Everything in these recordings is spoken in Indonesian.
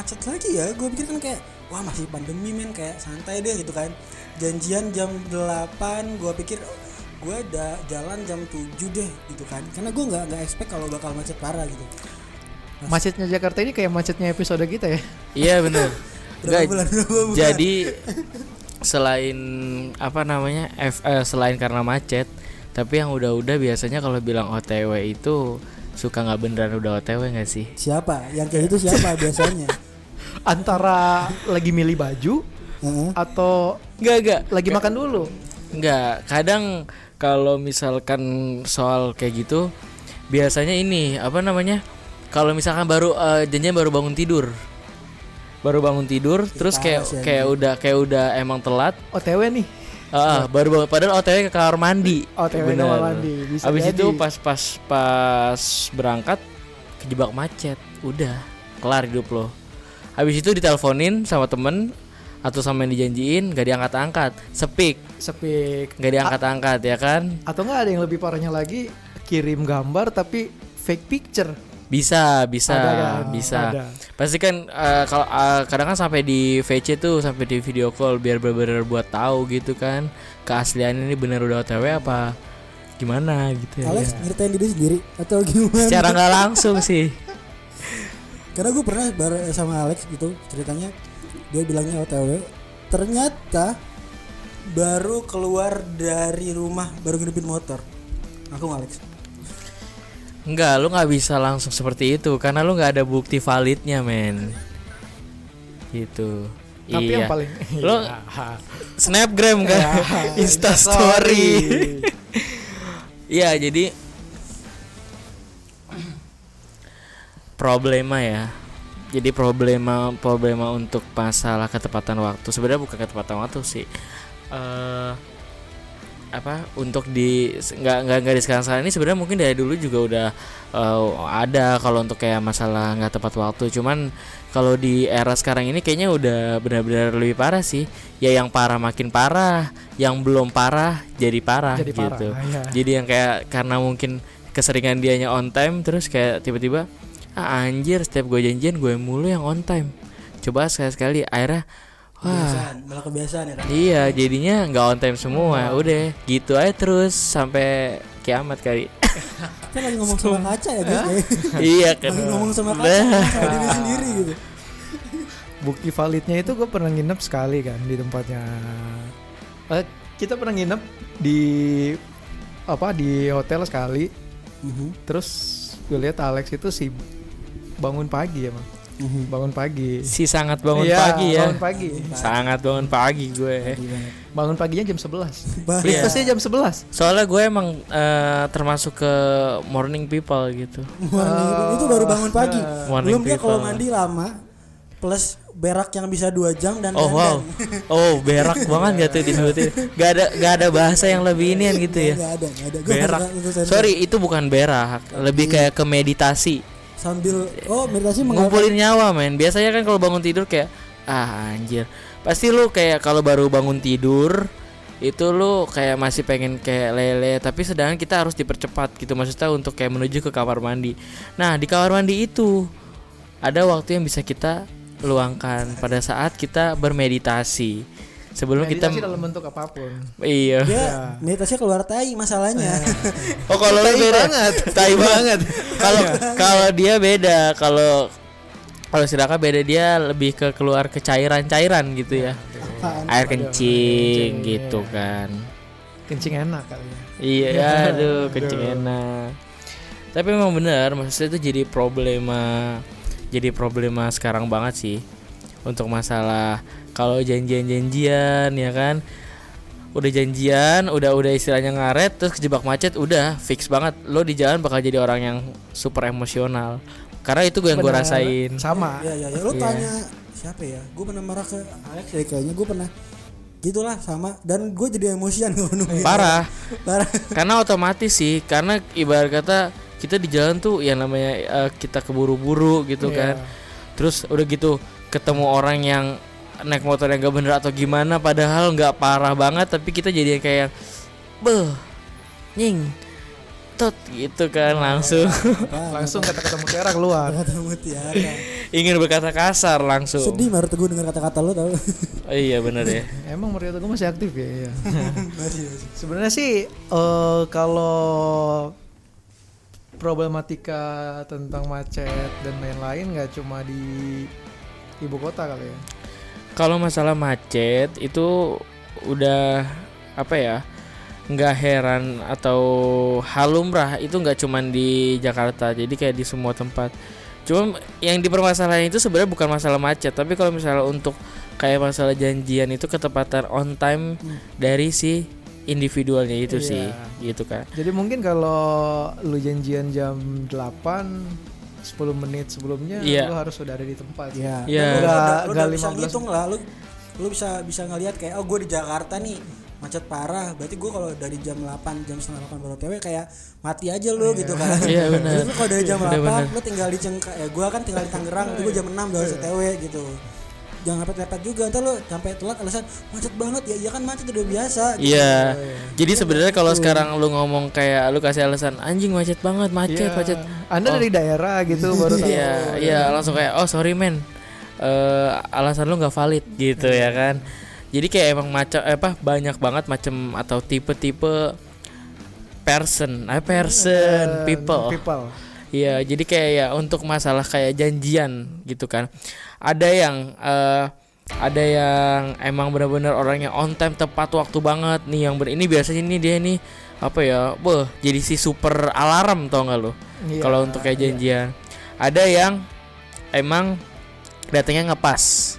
macet lagi ya. Gue pikir kan kayak wah masih pandemi men. Kayak santai deh gitu kan. Janjian jam 8 gue pikir gue ada jalan jam 7 deh gitu kan. Karena gue nggak nggak expect kalau bakal macet parah gitu. Macetnya Jakarta ini kayak macetnya episode kita ya. Iya bulan Jadi selain apa namanya F, eh, selain karena macet, tapi yang udah-udah biasanya kalau bilang OTW itu suka nggak beneran udah OTW nggak sih? siapa? Yang kayak itu siapa biasanya Antara lagi milih baju Heeh. atau Nggak nggak lagi makan dulu. nggak. Kadang kalau misalkan soal kayak gitu, biasanya ini apa namanya? Kalau misalkan baru eh, janjian baru bangun tidur, baru bangun tidur, terus kayak sih, kayak udah kayak udah emang telat, OTW nih. Ah, baru bangun padahal OTW ke kamar mandi. OTW Bener. kamar mandi, bisa Abis jadi. itu pas pas pas berangkat kejebak macet. Udah, kelar hidup lo. Habis itu diteleponin sama temen atau sama yang dijanjiin gak diangkat-angkat. Sepik, Sepik. gak diangkat-angkat ya kan? Atau enggak ada yang lebih parahnya lagi kirim gambar tapi fake picture. Bisa, bisa, Ada kan? bisa. Ada. Pasti kan eh, kalau eh, kadang kan sampai di VC tuh sampai di video call biar bener-bener buat tahu gitu kan keaslian ini bener udah OTW apa gimana gitu ya. Alex nyeritain diri sendiri atau gimana Secara nggak langsung sih. Karena gue pernah bareng sama Alex gitu ceritanya dia bilangnya OTW ternyata baru keluar dari rumah baru ngidupin motor aku nggak, Alex Enggak, lu nggak bisa langsung seperti itu karena lu nggak ada bukti validnya, men. Gitu. Tapi iya. yang paling Lo Iya. snapgram kan, Insta story. Iya, jadi problema ya. Jadi problema problema untuk masalah ketepatan waktu. Sebenarnya bukan ketepatan waktu sih. eh apa untuk di nggak nggak nggak di sekarang sekarang ini sebenarnya mungkin dari dulu juga udah eh, ada kalau untuk kayak masalah nggak tepat waktu cuman kalau di era sekarang ini kayaknya udah benar-benar lebih parah sih ya yang parah makin parah yang belum parah jadi parah Jadi parah, gitu iya. jadi yang kayak karena mungkin keseringan dianya on time terus kayak tiba-tiba ah anjir setiap gue janjian gue mulu yang on time coba sekali-sekali akhirnya wah kebiasaan malah kebiasaan ya kan Iya, jadinya nggak on time semua. Udah, gitu aja terus sampai kiamat kali. kita lagi ngomong sama kaca ya guys kayak. iya kan. lagi ngomong sama kaca Nah. sama diri sendiri gitu Bukti validnya itu gue pernah nginep sekali kan di tempatnya. Eh, kita pernah nginep di apa di hotel sekali. Mhm, Terus gue lihat Alex itu si bangun pagi ya, Bang. mhm. Bangun pagi. Si sangat bangun Iya, pagi ya. Bangun pagi. Sangat bangun pagi gue. Bangun paginya jam 11. Bah- Iya. Breakfastnya jam 11. Soalnya gue emang eh, termasuk ke morning people gitu. Morning itu, itu baru bangun pagi Morning belum dia kalau mandi lama plus berak yang bisa dua jam dan Oh wow. Oh, berak banget gak tuh disebutin. Gak ada gak ada bahasa yang lebih inian gitu ya. Nggak ada nggak ada Berak. Sorry, itu bukan berak, lebih kayak ke meditasi. Sambil oh meditasi ngumpulin nyawa men. Biasanya kan kalau bangun tidur kayak ah anjir. Pasti lu kayak kalau baru bangun tidur itu lu kayak masih pengen kayak lele tapi sedangkan kita harus dipercepat gitu. Maksudnya untuk kayak menuju ke kamar mandi. Nah di kamar mandi itu ada waktu yang bisa kita luangkan pada saat kita bermeditasi sebelum kita Meditasi dalam bentuk apa pun. iya. Dia meditasi keluar tai masalahnya. Oh kalau lu Tai beda. banget. tai banget. kalau kalau dia beda. Kalau kalau sedangkan beda dia lebih ke keluar ke cairan-cairan gitu ya. Apaan? air kencing gitu kan. Kencing enak kali ya. iya aduh. kencing enak. Tapi memang benar maksudnya itu jadi problema jadi problema sekarang banget sih untuk masalah kalau janjian-janjian ya kan? Udah janjian udah udah istilahnya ngaret terus kejebak macet udah fix banget. Lo di jalan bakal jadi orang yang super emosional. Karena itu gue yang gue rasain. Sama. ya ya ya lu Iya. tanya siapa ya? Gue pernah marah ke Alex ya kayaknya. Gue pernah. Gitulah sama. Dan gue jadi emosian gue nungguin. Parah. Parah. Karena otomatis sih karena ibarat kata kita di jalan tuh yang namanya eh, kita keburu-buru gitu Iya. kan. Terus udah gitu ketemu orang yang naik motor yang gak bener atau gimana padahal nggak parah banget tapi kita jadi yang kayak beh nying tut gitu kan langsung. Apa, langsung kata-kata mutiara keluar. Kata mutiara. Ingin berkata kasar langsung. Sedih baru teguh dengar kata-kata lo tau. Oh, iya bener ya. Emang Mario Teguh masih aktif ya iya. sebenarnya sih eh, kalau problematika tentang macet dan lain-lain nggak cuma di ibu kota kali ya? Kalau masalah macet itu udah apa ya nggak heran atau halumrah itu nggak cuman di Jakarta jadi kayak di semua tempat. Cuma yang dipermasalahin itu sebenarnya bukan masalah macet tapi kalau misalnya untuk kayak masalah janjian itu ketepatan on time dari si individualnya itu Iya. sih gitu kan. Jadi mungkin kalau lu janjian jam 8 10 menit sebelumnya Iya. lu harus sudah ada di tempat ya Iya. lu, udah- Nggak- lu nggak udah bisa 15 ngitung lah lu lu bisa bisa ngelihat kayak oh gue di Jakarta nih macet parah berarti gue kalau dari jam 8 jam setengah 8 baru TW kayak mati aja lu gitu kan Iya, benar. Kalau dari jam Benar, 8 benar. lu tinggal di Cengka ya gue kan tinggal di Tangerang itu gue jam 6 udah harus TW gitu jangan lepet-lepet juga ntar lu sampai telat alasan macet banget ya iya kan macet udah biasa gitu. Iya. Jadi sebenarnya kalau sekarang lu ngomong kayak lu kasih alasan anjing macet banget, macet, Iya. macet. anda Oh. dari daerah gitu baru tahu Iya, iya langsung kayak oh sorry men. Eh alasan lu nggak valid gitu ya kan. Jadi kayak emang macam eh, apa banyak banget macam atau tipe-tipe person, eh person, people. people Iya, jadi kayak ya untuk masalah kayak janjian gitu kan. Ada yang eh ada yang emang benar-benar orangnya on time tepat waktu banget nih yang ber ini biasanya nih dia nih apa ya, beh jadi si super alarm tau nggak lo? Iya, Kalau untuk kayak janjian. Ada yang emang datangnya ngepas.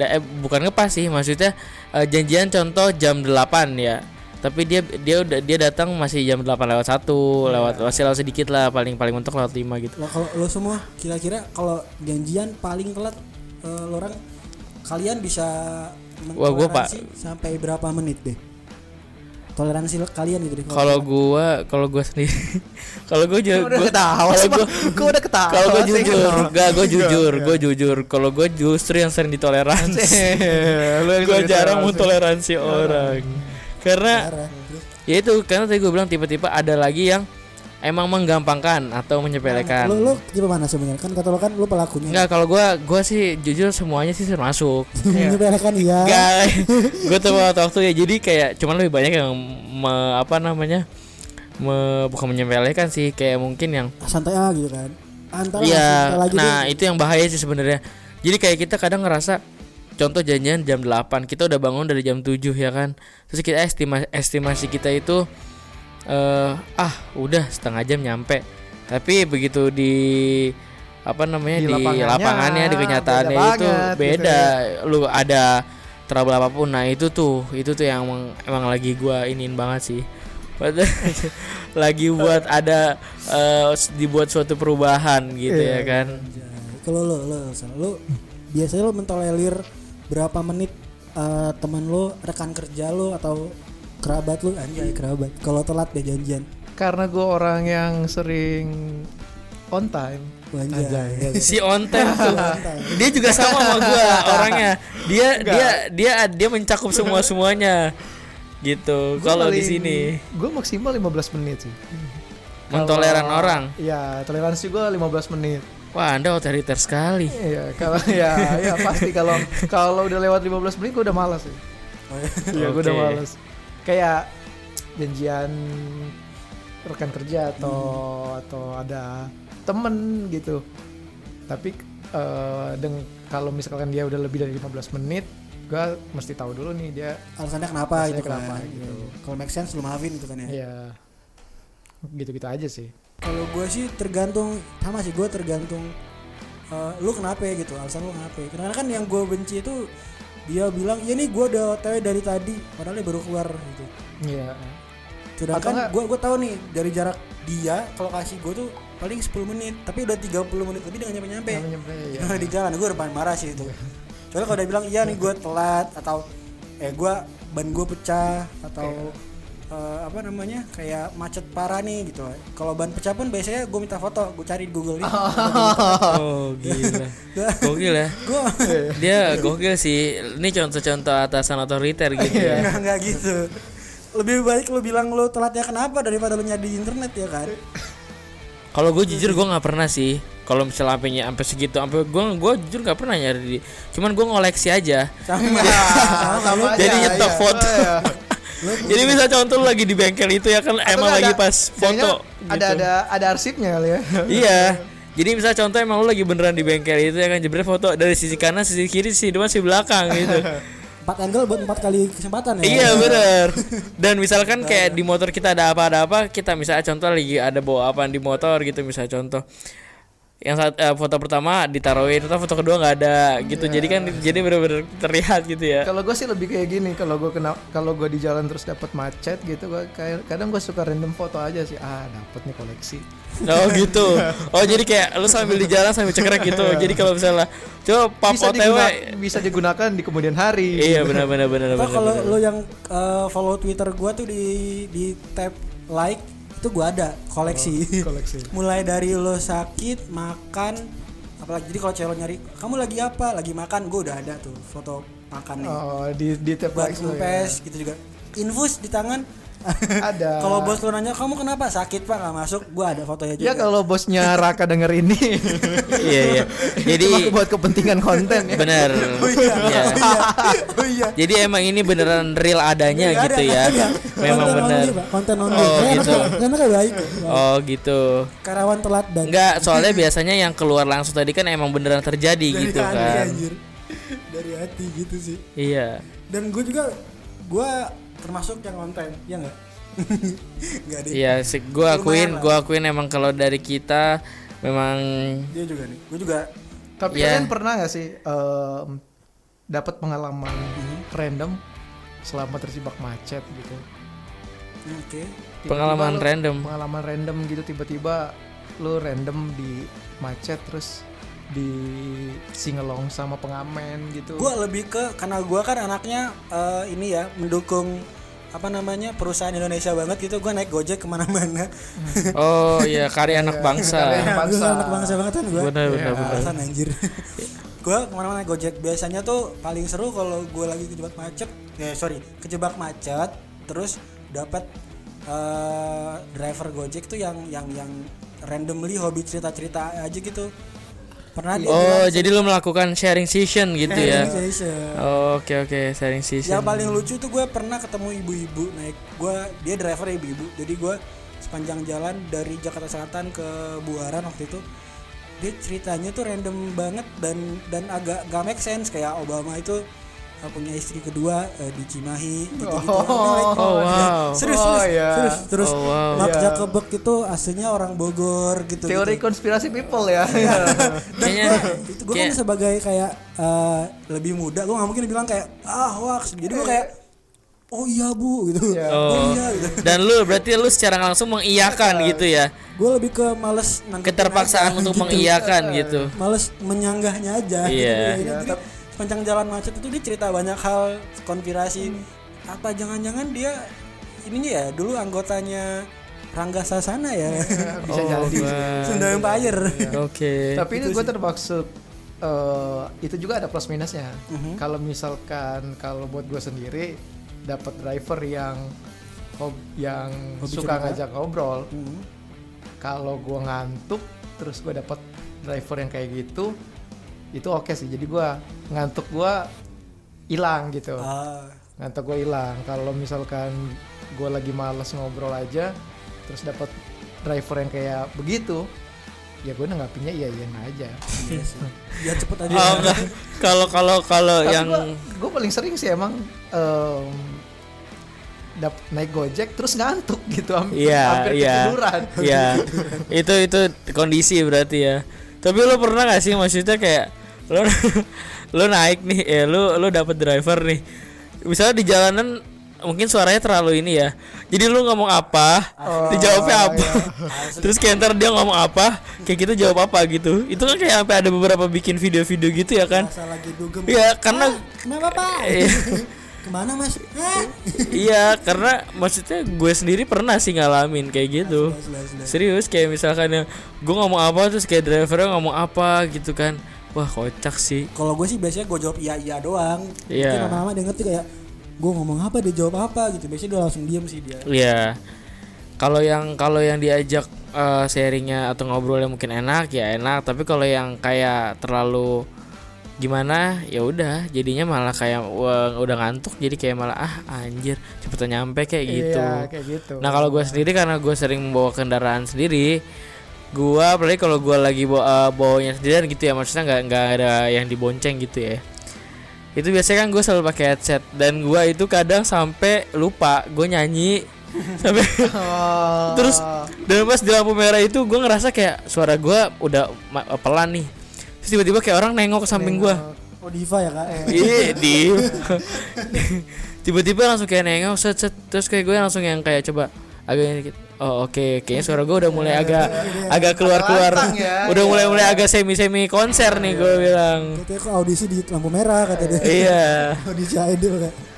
Da, eh, bukan ngepas sih, maksudnya eh, janjian contoh jam 8 ya. Tapi dia dia udah dia datang masih jam 8 lewat satu lewat masih lewat sedikit lah paling paling mentok lewat 5 gitu. Lah kalau lo semua kira-kira kalau janjian paling telat eh, lo orang kalian bisa Wah, gua, Pak. sampai berapa menit deh? Toleransi lo- kalian gitu deh. Kalau gua kalau gua sendiri kalau gua jujur udah gua- ketawa kalau gua Kok udah ketawa kalau gua jujur, enggak gua jujur, Iya. gua jujur. Kalau gua justru yang sering ditoleransi. Lu yang gua jarang mau toleransi. toleransi orang. Karena ya itu karena tadi gue bilang tipe-tipe ada lagi yang emang menggampangkan atau menyepelekan. Lo lo tipe mana sebenarnya? Kan kata lo kan lo pelakunya. Enggak, kalau gua gua sih jujur semuanya sih termasuk. Menyepelekan iya. Enggak. gue tuh waktu waktu ya jadi kayak cuman lebih banyak yang me- apa namanya? Me, bukan menyepelekan sih kayak mungkin yang Santai ah gitu kan. Antara santai lagi nah deh. itu yang bahaya sih sebenarnya. Jadi kayak kita kadang ngerasa contoh janjian jam 8, kita udah bangun dari jam 7 ya kan. Terus kita estimasi estimasi kita itu eh ah, udah setengah jam nyampe. Tapi begitu di apa namanya Di di, lapangannya, lapangannya di kenyataannya beda itu banget gitu beda. Lu ada trouble apa pun. Nah, itu tuh, itu tuh yang emang, emang lagi gua iniin banget sih. Lagi buat ada eh, dibuat suatu perubahan gitu Iya. ya kan. Kalau lo lo lo biasanya lo mentolerir berapa menit eh, teman lo, rekan kerja lo atau kerabat lo? Anjay kerabat. Kalau telat deh janjian. karena gue orang yang sering on time. Anjay. si on time tuh. Dia juga sama sama gua orangnya. Dia dia dia dia mencakup semua semuanya. Gitu kalau di sini. gue maksimal 15 menit sih. Mentoleran orang. Ya toleransi gue 15 menit wah anda otoriter sekali Iya, kalau ya ya pasti kalau kalau udah lewat 15 menit gue udah malas sih. Iya, gue udah malas. Kayak janjian rekan kerja atau Hmm. atau ada temen gitu. Tapi eh deng kalau misalkan dia udah lebih dari 15 menit, gue mesti tahu dulu nih dia Alasannya kenapa Alasannya gitu kenapa kan. gitu. Kalau make sense lo maafin gitu kan ya. ya gitu-gitu aja sih. Kalau gue sih tergantung sama sih gue tergantung eh, lu kenapa ya gitu alasan lu kenapa ya. Karena kan yang gue benci itu dia bilang ya nih gue udah OTW dari tadi padahal dia baru keluar gitu. Iya. Atau Sedangkan gue gue tahu nih dari jarak dia kalau kasih gue tuh paling 10 menit tapi udah 30 menit lebih dengan nyampe nyampe Nyampe, ya. di jalan gue udah marah sih itu soalnya kalau dia bilang iya nih gue telat atau eh gue ban gue pecah atau eh, apa namanya kayak macet parah nih gitu kalau ban pecah pun biasanya gue minta foto gue cari di Google nih oh gila gokil ya gue dia gokil sih ini contoh-contoh atasan otoriter gitu ya nggak nggak gitu lebih baik lu bilang lu telatnya kenapa daripada lu nyari di internet ya kan Kalau gue jujur gue nggak pernah sih. Kalau misalnya sampai sampai segitu, sampai gue gue jujur nggak pernah nyari di. Cuman gue ngoleksi aja. sama sama aja, Jadi nyetok iya. foto. Oh, iya. Jadi bisa contoh lu lagi di bengkel itu ya kan Atau emang lagi ada- pas foto. ada gitu. ada ada arsipnya kali ya Iya. Jadi misalnya contoh emang lu lagi beneran di bengkel itu ya kan jebret foto dari sisi kanan, sisi kiri, sisi depan, sisi belakang gitu. empat angle buat empat kali kesempatan ya iya bener. Dan misalkan kayak di motor kita ada apa ada apa, kita misalnya contoh lagi ada bawa apa di motor gitu misalnya contoh. Yang saat eh, foto pertama ditaruhin, atau foto kedua nggak ada gitu. Jadi kan jadi bener-bener terlihat gitu ya. kalau gue sih lebih kayak gini kalau gue kena kalau gue di jalan terus dapat macet gitu gua kayak kadang gue suka random foto aja sih ah dapat nih koleksi Oh gitu. Oh jadi kayak lu sambil di jalan sambil cekrek gitu. Jadi kalau misalnya coba pap bisa, OTW. diguna- bisa digunakan di kemudian hari Iya benar benar benar Atau benar. kalau lu yang uh, follow Twitter gua tuh di di tab like itu gua ada koleksi. koleksi Mulai dari lo sakit, makan, apalagi jadi kalau cewek nyari, kamu lagi apa? Lagi makan, gua udah ada tuh foto makannya. oh di di tab Buat ya. gitu juga. Infus di tangan. ada kalau bos lo nanya, kamu kenapa sakit pak nggak masuk? Gua ada fotonya juga. ya kalau bosnya Raka denger ini Iya iya. Jadi cuma buat kepentingan konten ya benar. Oh iya. Iya. oh iya. Jadi emang ini beneran real adanya Nggak gitu ada, ya. iya. Memang Konten benar. only, Pak. Konten only. Oh, gitu. karena baik. Oh gitu. Karawan telat dan Enggak, soalnya biasanya yang keluar langsung tadi kan emang beneran terjadi dari gitu hati, kan. anjir. Dari hati gitu sih. Iya. Dan gue juga gue termasuk yang konten, ya enggak? Enggak deh. Iya, sih gua akuin, gua akuin emang kalau dari kita memang Dia juga nih. Gue juga tapi Ya. kalian pernah gak sih em, dapat pengalaman random selama terjebak macet gitu oke. Tiba-tiba Pengalaman lu- random. pengalaman random gitu tiba-tiba lu random di macet terus di singelong sama pengamen gitu. Gue lebih ke karena gue kan anaknya eh, ini ya mendukung apa namanya perusahaan Indonesia banget gitu gue naik gojek ke mana-mana. Oh iya, karya anak bangsa. karya anak gue bangsa. anak bangsa banget kan gue Benar benar benar. alasan anjir. Gue ke mana-mana gojek. Biasanya tuh paling seru kalau gue lagi kejebak macet ya sorry kejebak macet terus dapat eh, driver gojek tuh yang yang yang randomly hobi cerita-cerita aja gitu pernah dia Oh, jadi lu melakukan sharing session gitu ya. "Sharing session." Oh, Oke oke, sharing session. yang paling lucu tuh gue pernah ketemu ibu-ibu naik gue dia driver ibu-ibu jadi gue sepanjang jalan dari Jakarta Selatan ke Buaran waktu itu dia ceritanya tuh random banget dan dan agak gak make sense kayak Obama itu uh, punya istri kedua uh, di Cimahi gitu gitu Oh, wow. serius Oh, serius, iya. serius terus Oh, wow. Mark Iya. Zuckerberg itu aslinya orang Bogor gitu teori gitu. konspirasi people ya dan Kayaknya gua, itu gue kan sebagai kayak uh, lebih muda gue nggak mungkin bilang kayak ah hoax jadi gue kayak oh iya bu gitu Iya. oh, Oh. iya gitu Dan lu berarti lu secara langsung mengiyakan gitu ya. gue lebih ke males Keterpaksaan aja, untuk gitu. mengiyakan gitu. males menyanggahnya aja gitu. Iya. Jadi, jadi sepanjang jalan macet itu dia cerita banyak hal konspirasi apa jangan-jangan dia ininya ya dulu anggotanya Rangga Sasana ya bisa Oh, jadi wah. Sunda Empire Oke. tapi ini gue termaksud eh, itu juga ada plus minusnya Mhm. kalau misalkan kalau buat gue sendiri dapat driver yang hob- yang Hobi suka cerita. ngajak ngobrol Hmm. kalau gue ngantuk terus gue dapat driver yang kayak gitu itu oke sih jadi gue ngantuk gue hilang gitu Ah, ngantuk gue hilang kalau misalkan gue lagi males ngobrol aja terus dapat driver yang kayak begitu ya gue nanggapinnya iya iya aja iya sih. biar cepet aja Oh enggak. Kalau kalau kalau Tapi yang gue paling sering sih emang em, dap naik gojek terus ngantuk gitu Iya, hampir iya. ketiduran Iya. itu itu kondisi berarti ya. Tapi lu pernah gak sih maksudnya kayak lu lu naik nih, ya lu lu dapet driver nih. Misalnya di jalanan mungkin suaranya terlalu ini ya. Jadi lu ngomong apa, dijawabnya apa. Terus kayak ntar dia ngomong apa, kayak kita jawab apa gitu. Itu kan kayak sampai ada beberapa bikin video-video gitu ya kan. Masa lagi dugem Iya, karena "Ah, kenapa pak Iya. ke mana mas Hah? iya, karena maksudnya gue sendiri pernah sih ngalamin kayak gitu. Jelas, jelas. Serius kayak misalkan yang gue ngomong apa terus kayak drivernya ngomong apa gitu kan. Wah kocak sih. kalau gue sih biasanya gue jawab iya iya doang Iya. Mungkin lama-lama dia ngerti kayak gue ngomong apa dia jawab apa gitu biasanya dia langsung diem sih dia Iya. Kalau yang kalau yang diajak eh, sharingnya atau ngobrolnya mungkin enak ya enak, tapi kalau yang kayak terlalu gimana ya udah jadinya malah kayak wah, udah ngantuk jadi kayak malah ah anjir cepetan nyampe kayak gitu. Iya, kayak gitu. Nah kalau gue sendiri karena gue sering membawa kendaraan sendiri, gue apalagi kalau gue lagi bawa bawanya sendirian gitu ya maksudnya nggak nggak ada yang dibonceng gitu ya. Itu biasanya kan gue selalu pakai headset dan gue itu kadang sampai lupa gue nyanyi sampai Oh. terus dan pas di lampu merah itu gue ngerasa kayak suara gue udah pelan nih. Terus tiba-tiba kayak orang nengok ke samping gue. oh diva ya kak Iya, di tiba-tiba langsung kayak nengok set set terus kayak gue langsung yang kayak coba agak ini. Oh oke, kayaknya suara gue udah mulai agak agak keluar keluar, ya, udah iya. mulai mulai agak semi semi konser nih gue bilang. katanya kok audisi di lampu merah kata dia Iya. audisi idol kak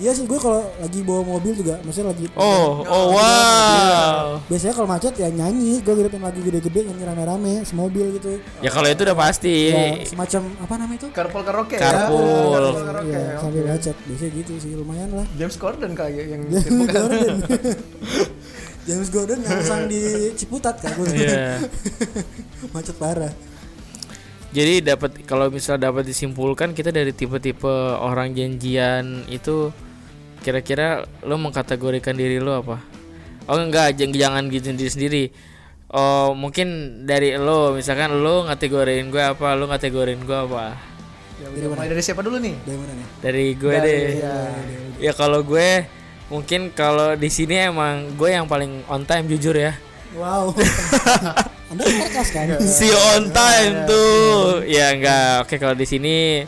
iya sih gue kalau lagi bawa mobil juga maksudnya lagi Oh oh wow. biasanya kalau macet ya nyanyi gue hidupin lagu gede-gede nyanyi rame-rame semobil gitu Ya kalau itu udah pasti. ya semacam apa namanya itu Carpool karaoke Carpool. ya. Karaoke. Iya, sambil macet biasanya gitu sih lumayan lah James Corden kayak yang James Gordon James Gordon yang sang di Ciputat kan gue Iya. macet parah Jadi dapat kalau misal dapat disimpulkan kita dari tipe-tipe orang janjian itu kira-kira lo mengkategorikan diri lo apa? Oh enggak, jang- jangan gitu sendiri sendiri. Oh mungkin dari lo misalkan lo ngategoriin gue apa, lo ngategoriin gue apa? Ya udah mulai dari siapa dulu nih? dari mana nih Dari gue Dari- deh. ya. Ya kalau gue mungkin kalau di sini emang gue yang paling on time jujur ya. wow anda sarkas kan Si on time tuh. Ya enggak. Oke kalau di sini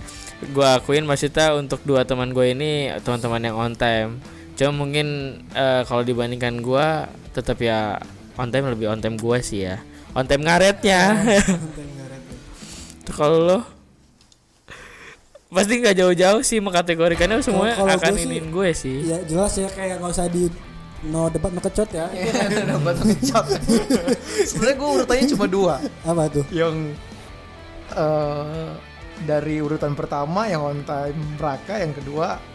gua akuin maksudnya untuk dua teman gue ini teman-teman yang on time. Cuma mungkin eh, kalau dibandingkan gua tetap ya on time lebih on time gua sih ya. On time ngaretnya. Tuh kalau lo pasti nggak jauh-jauh sih mengkategorikannya semua kalau akan gue sih- iniin gue sih. ya jelas ya kayak nggak usah di no debat no kecot ya Dapat ngecot. Sebenarnya gue urutannya cuma dua. apa tuh Yang eh dari urutan pertama yang on time Raka, yang kedua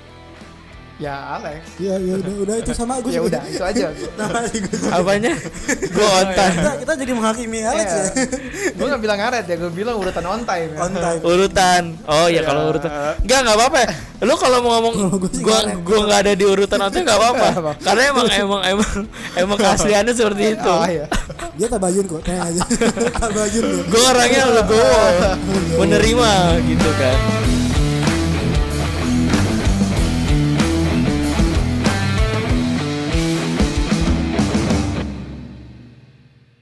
ya Alex. ya ya udah udah itu sama gue Ya udah itu aja. Sih gue. Apanya? gue on time. kita, kita jadi menghakimi Alex ya gue nggak bilang ngaret ya, gue bilang urutan on time. Ya. on time urutan oh ya kalau urutan enggak nggak apa-apa ya. lu kalau mau ngomong ngaret. gua nggak ada di urutan nanti nggak apa-apa karena emang emang emang emang keasliannya seperti itu Oh iya. dia tabayun kok tenang aja tabayun gua orangnya legowo menerima gitu kan